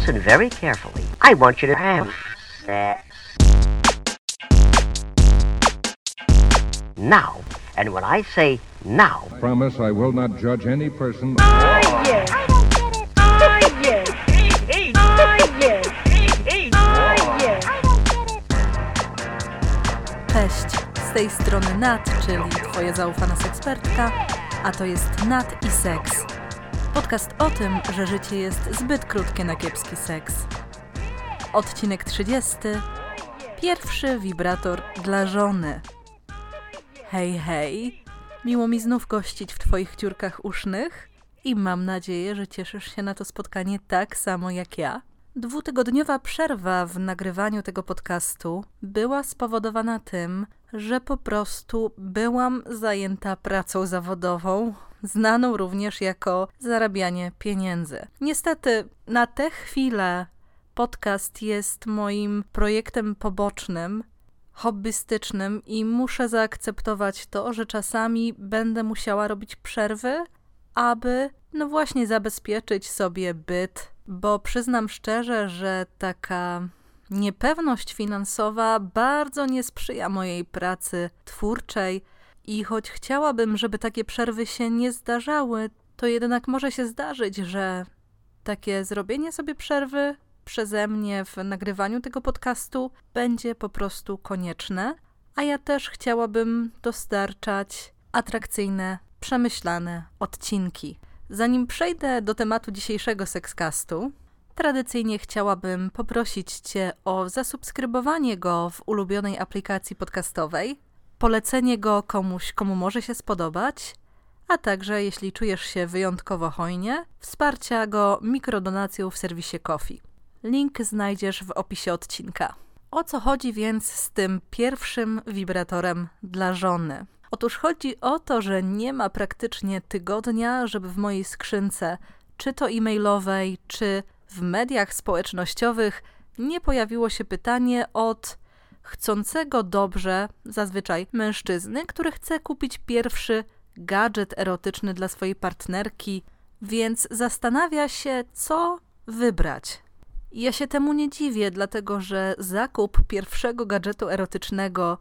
listen very carefully. I want you to have sex. Now. And when I say now, Promise I will not judge any person. Cześć, z tej strony Nat, czyli Twoja zaufana sekspertka, a to jest Nat i Seks. Podcast o tym, że życie jest zbyt krótkie na kiepski seks. Odcinek 30. Pierwszy wibrator dla żony. Hej, hej. Miło mi znów gościć w Twoich dziurkach usznych i mam nadzieję, że cieszysz się na to spotkanie tak samo jak ja. Dwutygodniowa przerwa w nagrywaniu tego podcastu była spowodowana tym, że po prostu byłam zajęta pracą zawodową, znaną również jako zarabianie pieniędzy. Niestety, na tę chwilę podcast jest moim projektem pobocznym, hobbystycznym i muszę zaakceptować to, że czasami będę musiała robić przerwy, aby no właśnie zabezpieczyć sobie byt, bo przyznam szczerze, że taka niepewność finansowa bardzo nie sprzyja mojej pracy twórczej i choć chciałabym, żeby takie przerwy się nie zdarzały, to jednak może się zdarzyć, że takie zrobienie sobie przerwy przeze mnie w nagrywaniu tego podcastu będzie po prostu konieczne, a ja też chciałabym dostarczać atrakcyjne, przemyślane odcinki. Zanim przejdę do tematu dzisiejszego sekscastu, tradycyjnie chciałabym poprosić Cię o zasubskrybowanie go w ulubionej aplikacji podcastowej, polecenie go komuś, komu może się spodobać, a także, jeśli czujesz się wyjątkowo hojnie, wsparcia go mikrodonacją w serwisie Kofi. Link znajdziesz w opisie odcinka. O co chodzi więc z tym pierwszym wibratorem dla żony? Otóż chodzi o to, że nie ma praktycznie tygodnia, żeby w mojej skrzynce, czy to e-mailowej, czy w mediach społecznościowych, nie pojawiło się pytanie od chcącego dobrze, zazwyczaj mężczyzny, który chce kupić pierwszy gadżet erotyczny dla swojej partnerki, więc zastanawia się, co wybrać. Ja się temu nie dziwię, dlatego że zakup pierwszego gadżetu erotycznego,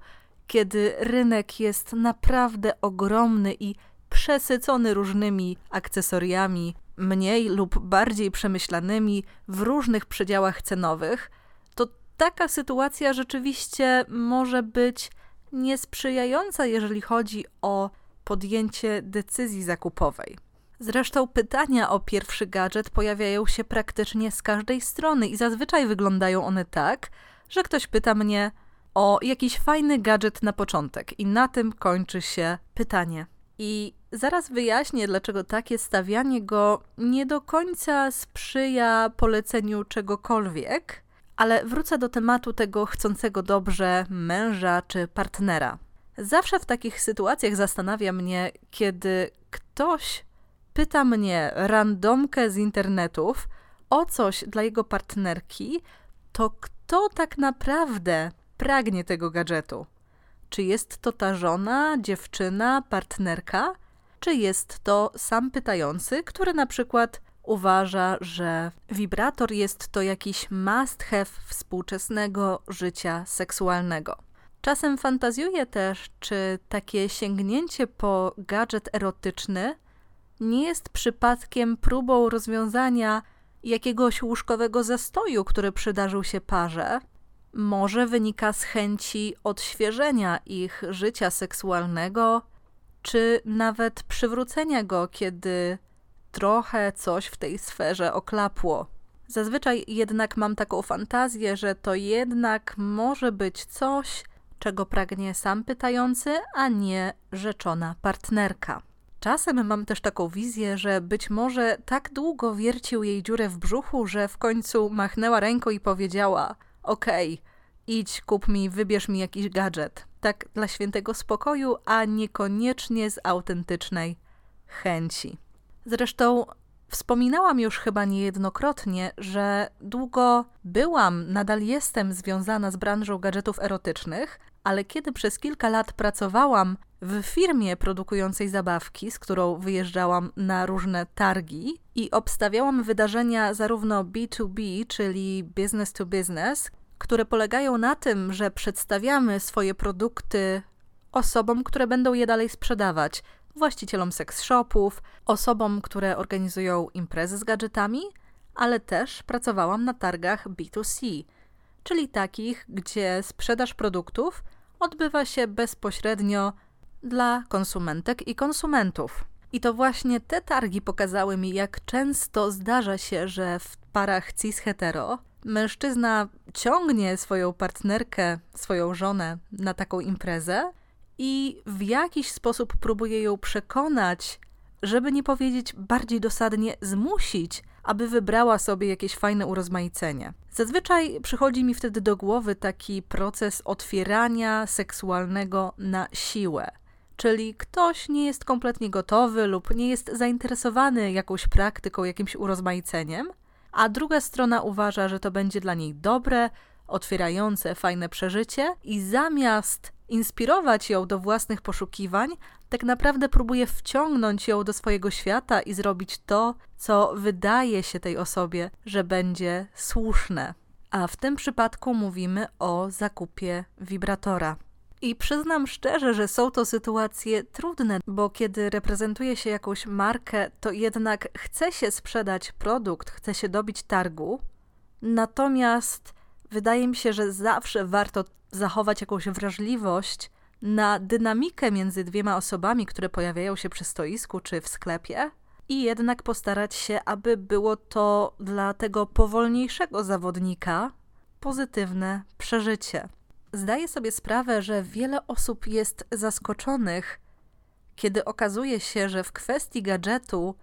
kiedy rynek jest naprawdę ogromny i przesycony różnymi akcesoriami, mniej lub bardziej przemyślanymi w różnych przedziałach cenowych, to taka sytuacja rzeczywiście może być niesprzyjająca, jeżeli chodzi o podjęcie decyzji zakupowej. Zresztą pytania o pierwszy gadżet pojawiają się praktycznie z każdej strony i zazwyczaj wyglądają one tak, że ktoś pyta mnie o jakiś fajny gadżet na początek i na tym kończy się pytanie. I zaraz wyjaśnię, dlaczego takie stawianie go nie do końca sprzyja poleceniu czegokolwiek, ale wrócę do tematu tego chcącego dobrze męża czy partnera. Zawsze w takich sytuacjach zastanawia mnie, kiedy ktoś pyta mnie randomkę z internetów o coś dla jego partnerki, to kto tak naprawdę pragnie tego gadżetu? Czy jest to ta żona, dziewczyna, partnerka? Czy jest to sam pytający, który na przykład uważa, że wibrator jest to jakiś must have współczesnego życia seksualnego? Czasem fantazjuję też, czy takie sięgnięcie po gadżet erotyczny nie jest przypadkiem próbą rozwiązania jakiegoś łóżkowego zastoju, który przydarzył się parze, może wynika z chęci odświeżenia ich życia seksualnego, czy nawet przywrócenia go, kiedy trochę coś w tej sferze oklapło. Zazwyczaj jednak mam taką fantazję, że to jednak może być coś, czego pragnie sam pytający, a nie rzeczona partnerka. Czasem mam też taką wizję, że być może tak długo wiercił jej dziurę w brzuchu, że w końcu machnęła ręką i powiedziała: Okej, okay, idź, kup mi, wybierz mi jakiś gadżet. Tak dla świętego spokoju, a niekoniecznie z autentycznej chęci. Zresztą wspominałam już chyba niejednokrotnie, że długo byłam, nadal jestem związana z branżą gadżetów erotycznych, ale kiedy przez kilka lat pracowałam w firmie produkującej zabawki, z którą wyjeżdżałam na różne targi i obstawiałam wydarzenia zarówno B2B, czyli business to business, które polegają na tym, że przedstawiamy swoje produkty osobom, które będą je dalej sprzedawać, właścicielom seks shopów, osobom, które organizują imprezy z gadżetami, ale też pracowałam na targach B2C, czyli takich, gdzie sprzedaż produktów odbywa się bezpośrednio dla konsumentek i konsumentów. I to właśnie te targi pokazały mi, jak często zdarza się, że w parach cis-hetero mężczyzna ciągnie swoją partnerkę, swoją żonę na taką imprezę i w jakiś sposób próbuje ją przekonać, żeby nie powiedzieć bardziej dosadnie, zmusić, aby wybrała sobie jakieś fajne urozmaicenie. Zazwyczaj przychodzi mi wtedy do głowy taki proces otwierania seksualnego na siłę. Czyli ktoś nie jest kompletnie gotowy lub nie jest zainteresowany jakąś praktyką, jakimś urozmaiceniem, a druga strona uważa, że to będzie dla niej dobre, otwierające, fajne przeżycie i zamiast inspirować ją do własnych poszukiwań, tak naprawdę próbuje wciągnąć ją do swojego świata i zrobić to, co wydaje się tej osobie, że będzie słuszne. A w tym przypadku mówimy o zakupie wibratora. I przyznam szczerze, że są to sytuacje trudne, bo kiedy reprezentuje się jakąś markę, to jednak chce się sprzedać produkt, chce się dobić targu. Natomiast wydaje mi się, że zawsze warto zachować jakąś wrażliwość na dynamikę między dwiema osobami, które pojawiają się przy stoisku czy w sklepie, i jednak postarać się, aby było to dla tego powolniejszego zawodnika pozytywne przeżycie. Zdaję sobie sprawę, że wiele osób jest zaskoczonych, kiedy okazuje się, że w kwestii gadżetu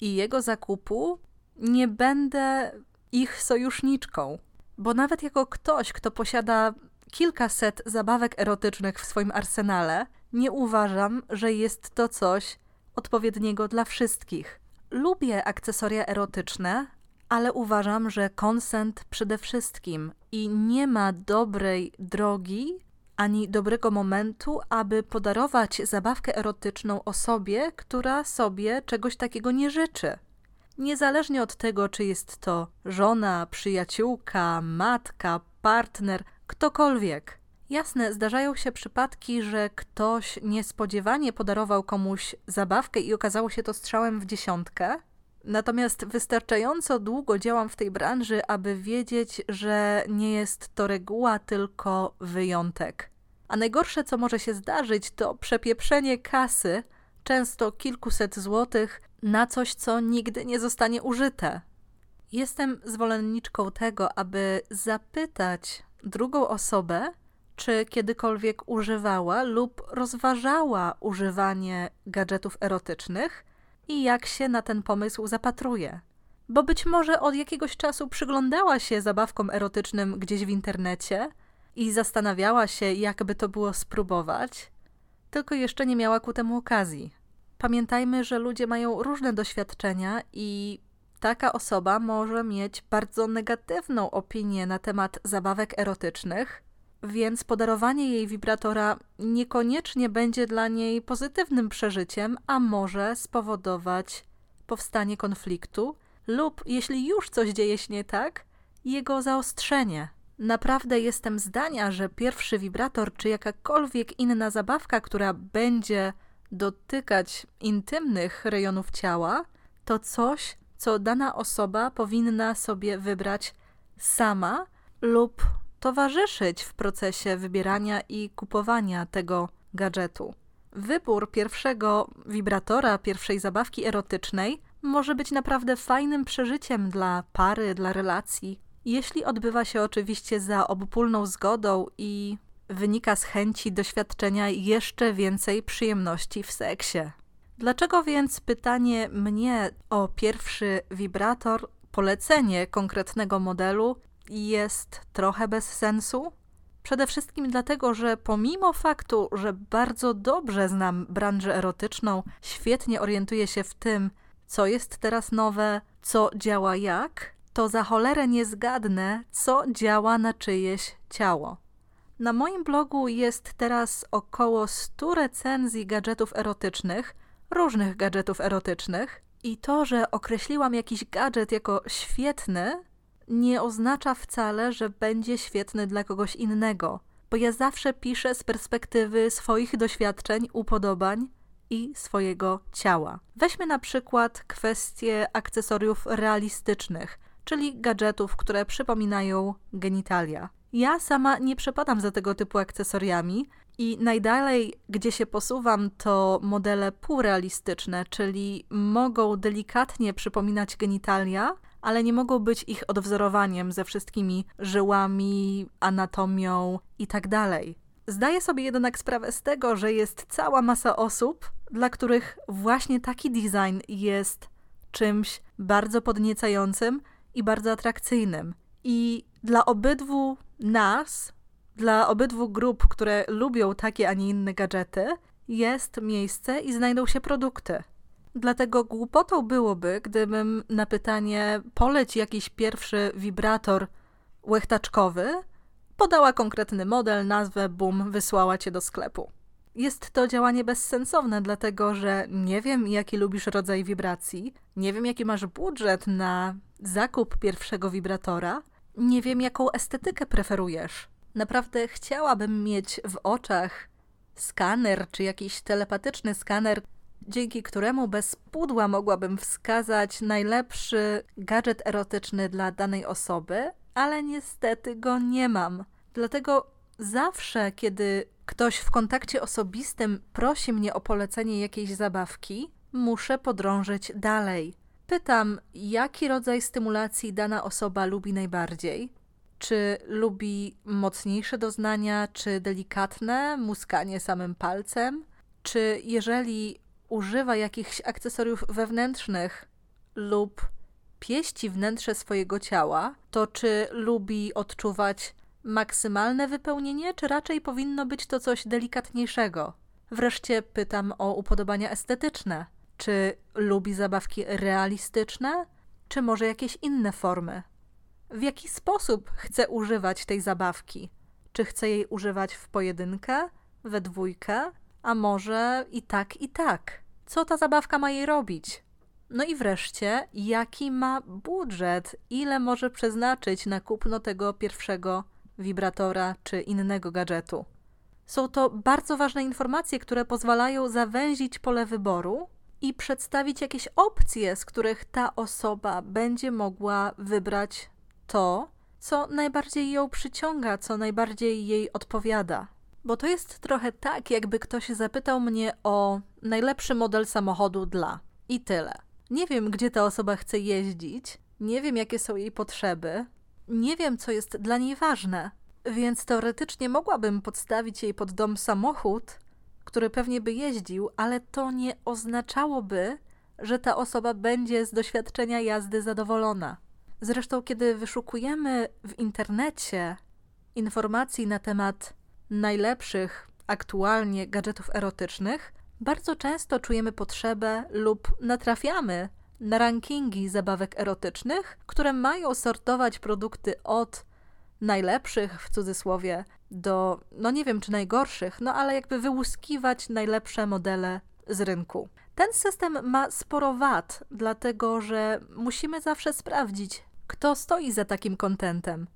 i jego zakupu nie będę ich sojuszniczką. Bo nawet jako ktoś, kto posiada kilkaset zabawek erotycznych w swoim arsenale, nie uważam, że jest to coś odpowiedniego dla wszystkich. Lubię akcesoria erotyczne, ale uważam, że konsent przede wszystkim i nie ma dobrej drogi ani dobrego momentu, aby podarować zabawkę erotyczną osobie, która sobie czegoś takiego nie życzy. Niezależnie od tego, czy jest to żona, przyjaciółka, matka, partner, ktokolwiek. Jasne, zdarzają się przypadki, że ktoś niespodziewanie podarował komuś zabawkę i okazało się to strzałem w dziesiątkę. Natomiast wystarczająco długo działam w tej branży, aby wiedzieć, że nie jest to reguła, tylko wyjątek. A najgorsze, co może się zdarzyć, to przepieprzenie kasy, często kilkuset złotych, na coś, co nigdy nie zostanie użyte. Jestem zwolenniczką tego, aby zapytać drugą osobę, czy kiedykolwiek używała lub rozważała używanie gadżetów erotycznych i jak się na ten pomysł zapatruje. Bo być może od jakiegoś czasu przyglądała się zabawkom erotycznym gdzieś w internecie i zastanawiała się, jakby to było spróbować, tylko jeszcze nie miała ku temu okazji. Pamiętajmy, że ludzie mają różne doświadczenia i taka osoba może mieć bardzo negatywną opinię na temat zabawek erotycznych, więc podarowanie jej wibratora niekoniecznie będzie dla niej pozytywnym przeżyciem, a może spowodować powstanie konfliktu, lub jeśli już coś dzieje się nie tak, jego zaostrzenie. Naprawdę jestem zdania, że pierwszy wibrator czy jakakolwiek inna zabawka, która będzie dotykać intymnych rejonów ciała, to coś, co dana osoba powinna sobie wybrać sama lub towarzyszyć w procesie wybierania i kupowania tego gadżetu. Wybór pierwszego wibratora, pierwszej zabawki erotycznej może być naprawdę fajnym przeżyciem dla pary, dla relacji, jeśli odbywa się oczywiście za obopólną zgodą i wynika z chęci doświadczenia jeszcze więcej przyjemności w seksie. Dlaczego więc pytanie mnie o pierwszy wibrator, polecenie konkretnego modelu jest trochę bez sensu? Przede wszystkim dlatego, że pomimo faktu, że bardzo dobrze znam branżę erotyczną, świetnie orientuję się w tym, co jest teraz nowe, co działa jak, to za cholerę nie zgadnę, co działa na czyjeś ciało. Na moim blogu jest teraz około 100 recenzji gadżetów erotycznych, różnych gadżetów erotycznych. I to, że określiłam jakiś gadżet jako świetny, nie oznacza wcale, że będzie świetny dla kogoś innego, bo ja zawsze piszę z perspektywy swoich doświadczeń, upodobań i swojego ciała. Weźmy na przykład kwestię akcesoriów realistycznych, czyli gadżetów, które przypominają genitalia. Ja sama nie przepadam za tego typu akcesoriami i najdalej, gdzie się posuwam, to modele półrealistyczne, czyli mogą delikatnie przypominać genitalia, ale nie mogą być ich odwzorowaniem ze wszystkimi żyłami, anatomią i tak. Zdaję sobie jednak sprawę z tego, że jest cała masa osób, dla których właśnie taki design jest czymś bardzo podniecającym i bardzo atrakcyjnym. I dla obydwu nas, dla obydwu grup, które lubią takie, a nie inne gadżety, jest miejsce i znajdą się produkty. Dlatego głupotą byłoby, gdybym na pytanie poleć jakiś pierwszy wibrator łechtaczkowy, podała konkretny model, nazwę, bum, wysłała cię do sklepu. Jest to działanie bezsensowne, dlatego że nie wiem, jaki lubisz rodzaj wibracji, nie wiem, jaki masz budżet na zakup pierwszego wibratora, nie wiem, jaką estetykę preferujesz. Naprawdę chciałabym mieć w oczach skaner czy jakiś telepatyczny skaner, dzięki któremu bez pudła mogłabym wskazać najlepszy gadżet erotyczny dla danej osoby, ale niestety go nie mam. Dlatego zawsze, kiedy ktoś w kontakcie osobistym prosi mnie o polecenie jakiejś zabawki, muszę podrążyć dalej. Pytam, jaki rodzaj stymulacji dana osoba lubi najbardziej. Czy lubi mocniejsze doznania, czy delikatne, muskanie samym palcem? Czy jeżeli używa jakichś akcesoriów wewnętrznych lub pieści wnętrze swojego ciała, to czy lubi odczuwać maksymalne wypełnienie, czy raczej powinno być to coś delikatniejszego? Wreszcie pytam o upodobania estetyczne. Czy lubi zabawki realistyczne, czy może jakieś inne formy? W jaki sposób chce używać tej zabawki? Czy chce jej używać w pojedynkę, we dwójkę, a może i tak, i tak? Co ta zabawka ma jej robić? No i wreszcie, jaki ma budżet, ile może przeznaczyć na kupno tego pierwszego wibratora czy innego gadżetu? Są to bardzo ważne informacje, które pozwalają zawęzić pole wyboru i przedstawić jakieś opcje, z których ta osoba będzie mogła wybrać to, co najbardziej ją przyciąga, co najbardziej jej odpowiada. Bo to jest trochę tak, jakby ktoś zapytał mnie o najlepszy model samochodu dla. I tyle. Nie wiem, gdzie ta osoba chce jeździć, nie wiem, jakie są jej potrzeby, nie wiem, co jest dla niej ważne. Więc teoretycznie mogłabym podstawić jej pod dom samochód, który pewnie by jeździł, ale to nie oznaczałoby, że ta osoba będzie z doświadczenia jazdy zadowolona. Zresztą, kiedy wyszukujemy w internecie informacji na temat najlepszych aktualnie gadżetów erotycznych, bardzo często czujemy potrzebę lub natrafiamy na rankingi zabawek erotycznych, które mają sortować produkty od najlepszych w cudzysłowie do, no nie wiem czy najgorszych, no ale jakby wyłuskiwać najlepsze modele z rynku. Ten system ma sporo wad, dlatego że musimy zawsze sprawdzić, kto stoi za takim kontentem.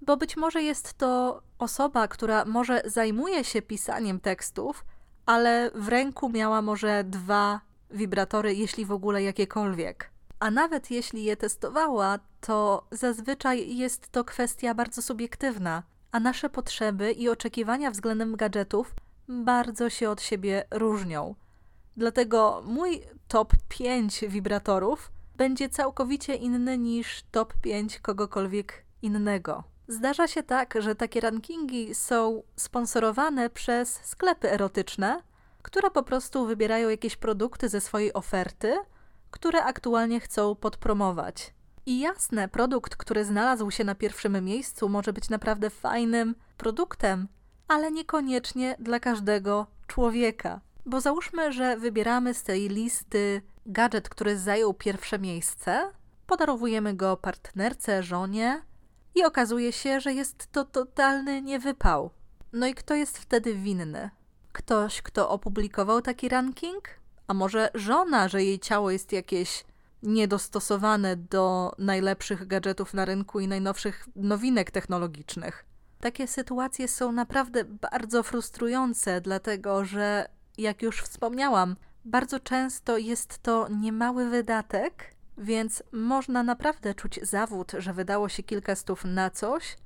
Bo być może jest to osoba, która może zajmuje się pisaniem tekstów, ale w ręku miała może dwa wibratory, jeśli w ogóle jakiekolwiek. A nawet jeśli je testowała, to zazwyczaj jest to kwestia bardzo subiektywna, a nasze potrzeby i oczekiwania względem gadżetów bardzo się od siebie różnią. Dlatego mój top 5 wibratorów będzie całkowicie inny niż top 5 kogokolwiek innego. Zdarza się tak, że takie rankingi są sponsorowane przez sklepy erotyczne, które po prostu wybierają jakieś produkty ze swojej oferty, które aktualnie chcą podpromować. I jasne, produkt, który znalazł się na pierwszym miejscu, może być naprawdę fajnym produktem, ale niekoniecznie dla każdego człowieka. Bo załóżmy, że wybieramy z tej listy gadżet, który zajął pierwsze miejsce, podarowujemy go partnerce, żonie i okazuje się, że jest to totalny niewypał. No i kto jest wtedy winny? Ktoś, kto opublikował taki ranking? A może żona, że jej ciało jest jakieś niedostosowane do najlepszych gadżetów na rynku i najnowszych nowinek technologicznych? Takie sytuacje są naprawdę bardzo frustrujące, dlatego że, jak już wspomniałam, bardzo często jest to niemały wydatek, więc można naprawdę czuć zawód, że wydało się kilka stów na coś,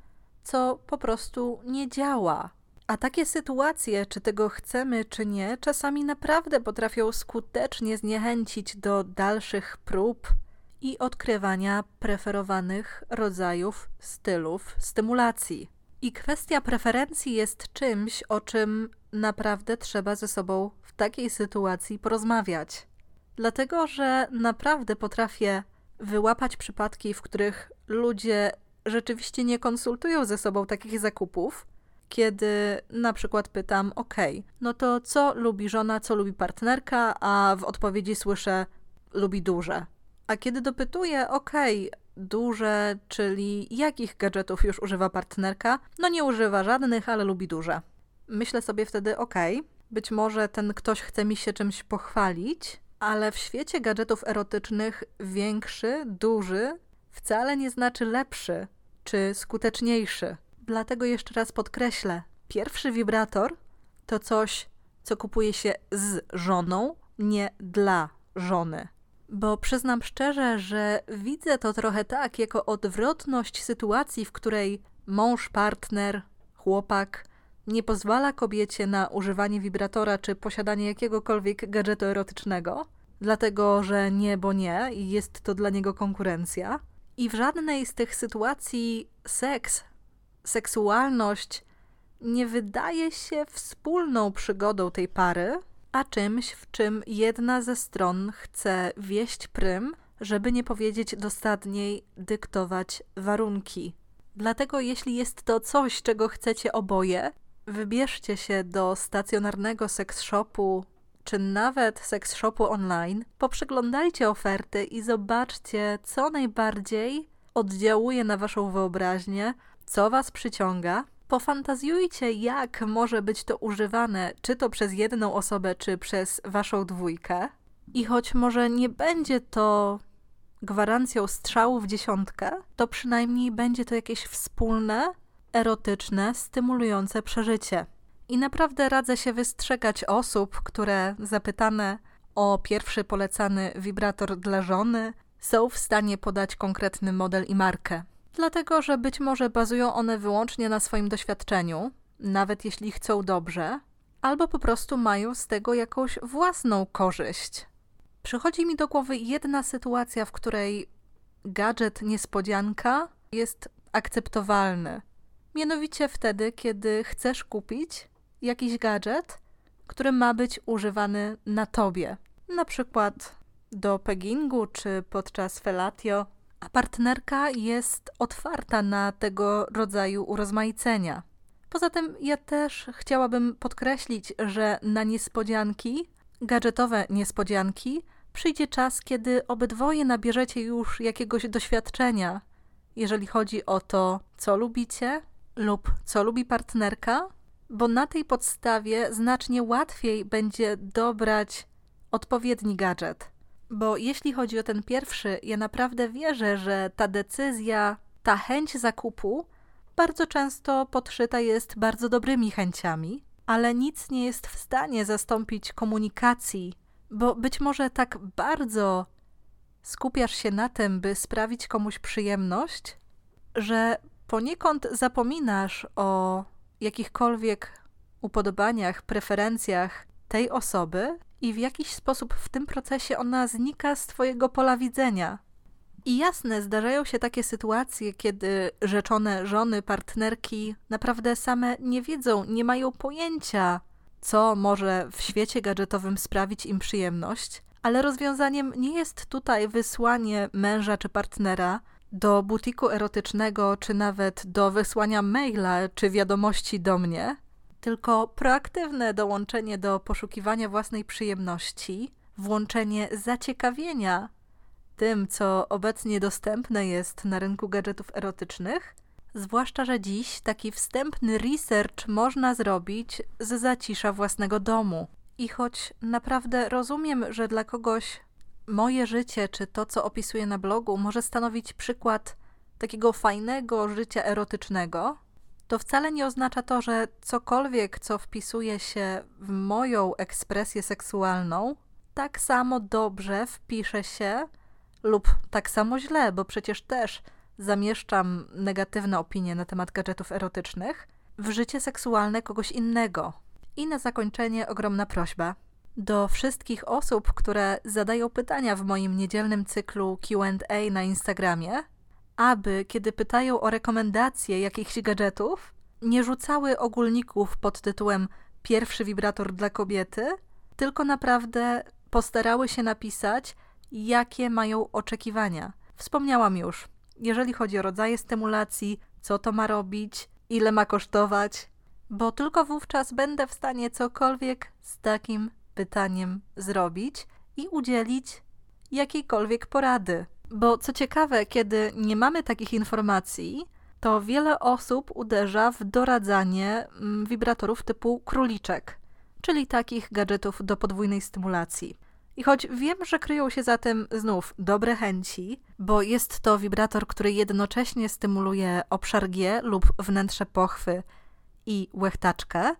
co po prostu nie działa. A takie sytuacje, czy tego chcemy, czy nie, czasami naprawdę potrafią skutecznie zniechęcić do dalszych prób i odkrywania preferowanych rodzajów stylów stymulacji. I kwestia preferencji jest czymś, o czym naprawdę trzeba ze sobą w takiej sytuacji porozmawiać. Dlatego, że naprawdę potrafię wyłapać przypadki, w których ludzie rzeczywiście nie konsultują ze sobą takich zakupów, kiedy na przykład pytam: OK, no to co lubi żona, co lubi partnerka, a w odpowiedzi słyszę: lubi duże. A kiedy dopytuję: OK, duże, czyli jakich gadżetów już używa partnerka? No nie używa żadnych, ale lubi duże. Myślę sobie wtedy: OK, być może ten ktoś chce mi się czymś pochwalić, ale w świecie gadżetów erotycznych większy, duży wcale nie znaczy lepszy czy skuteczniejszy. Dlatego jeszcze raz podkreślę: pierwszy wibrator to coś, co kupuje się z żoną, nie dla żony. Bo przyznam szczerze, że widzę to trochę tak, jako odwrotność sytuacji, w której mąż, partner, chłopak nie pozwala kobiecie na używanie wibratora czy posiadanie jakiegokolwiek gadżetu erotycznego, dlatego że nie, bo nie i jest to dla niego konkurencja. I w żadnej z tych sytuacji seks, seksualność nie wydaje się wspólną przygodą tej pary, a czymś, w czym jedna ze stron chce wieść prym, żeby nie powiedzieć dosadniej dyktować warunki. Dlatego, jeśli jest to coś, czego chcecie oboje, wybierzcie się do stacjonarnego seks shopu czy nawet seks shopu online, poprzeglądajcie oferty i zobaczcie, co najbardziej oddziałuje na waszą wyobraźnię, co was przyciąga. Pofantazjujcie, jak może być to używane, czy to przez jedną osobę, czy przez waszą dwójkę. I choć może nie będzie to gwarancją strzału w dziesiątkę, to przynajmniej będzie to jakieś wspólne, erotyczne, stymulujące przeżycie. I naprawdę radzę się wystrzegać osób, które zapytane o pierwszy polecany wibrator dla żony są w stanie podać konkretny model i markę. Dlatego, że być może bazują one wyłącznie na swoim doświadczeniu, nawet jeśli chcą dobrze, albo po prostu mają z tego jakąś własną korzyść. Przychodzi mi do głowy jedna sytuacja, w której gadżet niespodzianka jest akceptowalny. Mianowicie wtedy, kiedy chcesz kupić jakiś gadżet, który ma być używany na tobie. Na przykład do peggingu czy podczas felatio, a partnerka jest otwarta na tego rodzaju urozmaicenia. Poza tym ja też chciałabym podkreślić, że na niespodzianki, gadżetowe niespodzianki, przyjdzie czas, kiedy obydwoje nabierzecie już jakiegoś doświadczenia, jeżeli chodzi o to, co lubicie lub co lubi partnerka, bo na tej podstawie znacznie łatwiej będzie dobrać odpowiedni gadżet. Bo jeśli chodzi o ten pierwszy, ja naprawdę wierzę, że ta decyzja, ta chęć zakupu bardzo często podszyta jest bardzo dobrymi chęciami, ale nic nie jest w stanie zastąpić komunikacji, bo być może tak bardzo skupiasz się na tym, by sprawić komuś przyjemność, że poniekąd zapominasz o jakichkolwiek upodobaniach, preferencjach tej osoby i w jakiś sposób w tym procesie ona znika z Twojego pola widzenia. I jasne, zdarzają się takie sytuacje, kiedy rzeczone żony, partnerki naprawdę same nie wiedzą, nie mają pojęcia, co może w świecie gadżetowym sprawić im przyjemność, ale rozwiązaniem nie jest tutaj wysłanie męża czy partnera do butiku erotycznego, czy nawet do wysłania maila czy wiadomości do mnie, tylko proaktywne dołączenie do poszukiwania własnej przyjemności, włączenie zaciekawienia tym, co obecnie dostępne jest na rynku gadżetów erotycznych, Zwłaszcza, że dziś taki wstępny research można zrobić z zacisza własnego domu. I choć naprawdę rozumiem, że dla kogoś moje życie, czy to, co opisuję na blogu, może stanowić przykład takiego fajnego życia erotycznego, to wcale nie oznacza to, że cokolwiek, co wpisuje się w moją ekspresję seksualną, tak samo dobrze wpisze się lub tak samo źle, bo przecież też zamieszczam negatywne opinie na temat gadżetów erotycznych w życie seksualne kogoś innego. I na zakończenie ogromna prośba do wszystkich osób, które zadają pytania w moim niedzielnym cyklu QA na Instagramie, aby kiedy pytają o rekomendacje jakichś gadżetów, nie rzucały ogólników pod tytułem pierwszy wibrator dla kobiety, tylko naprawdę postarały się napisać, jakie mają oczekiwania. Wspomniałam już, jeżeli chodzi o rodzaje stymulacji, co to ma robić, ile ma kosztować, bo tylko wówczas będę w stanie cokolwiek z takim pytaniem zrobić i udzielić jakiejkolwiek porady. Bo co ciekawe, kiedy nie mamy takich informacji, to wiele osób uderza w doradzanie mm, wibratorów typu króliczek, czyli takich gadżetów do podwójnej stymulacji. I choć wiem, że kryją się za tym znów dobre chęci, bo jest to wibrator, który jednocześnie stymuluje obszar G lub wnętrze pochwy i łechtaczkę,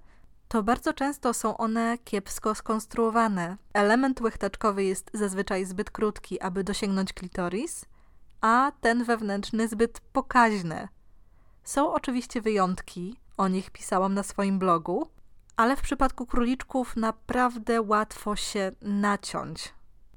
to bardzo często są one kiepsko skonstruowane. Element łechtaczkowy jest zazwyczaj zbyt krótki, aby dosięgnąć klitoris, a ten wewnętrzny zbyt pokaźny. Są oczywiście wyjątki, o nich pisałam na swoim blogu, ale w przypadku króliczków naprawdę łatwo się naciąć.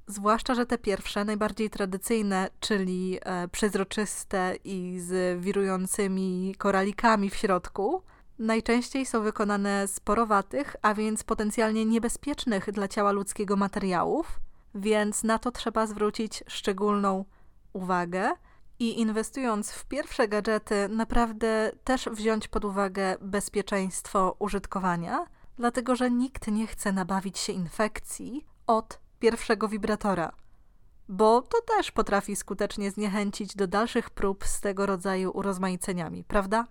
Zwłaszcza, że te pierwsze, najbardziej tradycyjne, czyli e, przezroczyste i z wirującymi koralikami w środku, najczęściej są wykonane z porowatych, a więc potencjalnie niebezpiecznych dla ciała ludzkiego materiałów, więc na to trzeba zwrócić szczególną uwagę i inwestując w pierwsze gadżety, naprawdę też wziąć pod uwagę bezpieczeństwo użytkowania, dlatego że nikt nie chce nabawić się infekcji od pierwszego wibratora, bo to też potrafi skutecznie zniechęcić do dalszych prób z tego rodzaju urozmaiceniami, prawda?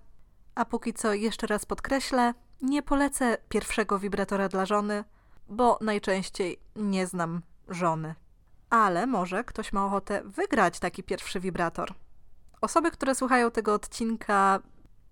A póki co jeszcze raz podkreślę, nie polecę pierwszego wibratora dla żony, bo najczęściej nie znam żony. Ale może ktoś ma ochotę wygrać taki pierwszy wibrator. Osoby, które słuchają tego odcinka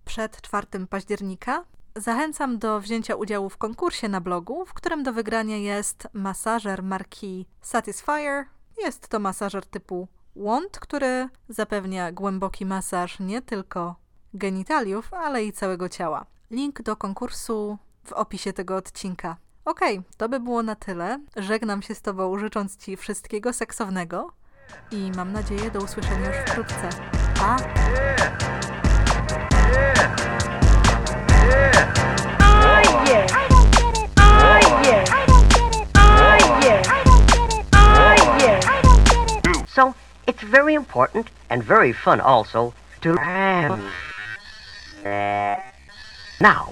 przed 4 października, zachęcam do wzięcia udziału w konkursie na blogu, w którym do wygrania jest masażer marki Satisfyer. Jest to masażer typu Wand, który zapewnia głęboki masaż nie tylko genitaliów, ale i całego ciała. Link do konkursu w opisie tego odcinka. Okej, okay, to by było na tyle. Żegnam się z Tobą, życząc Ci wszystkiego seksownego i mam nadzieję do usłyszenia już wkrótce. Pa! So, it's very important and very fun also to. Now,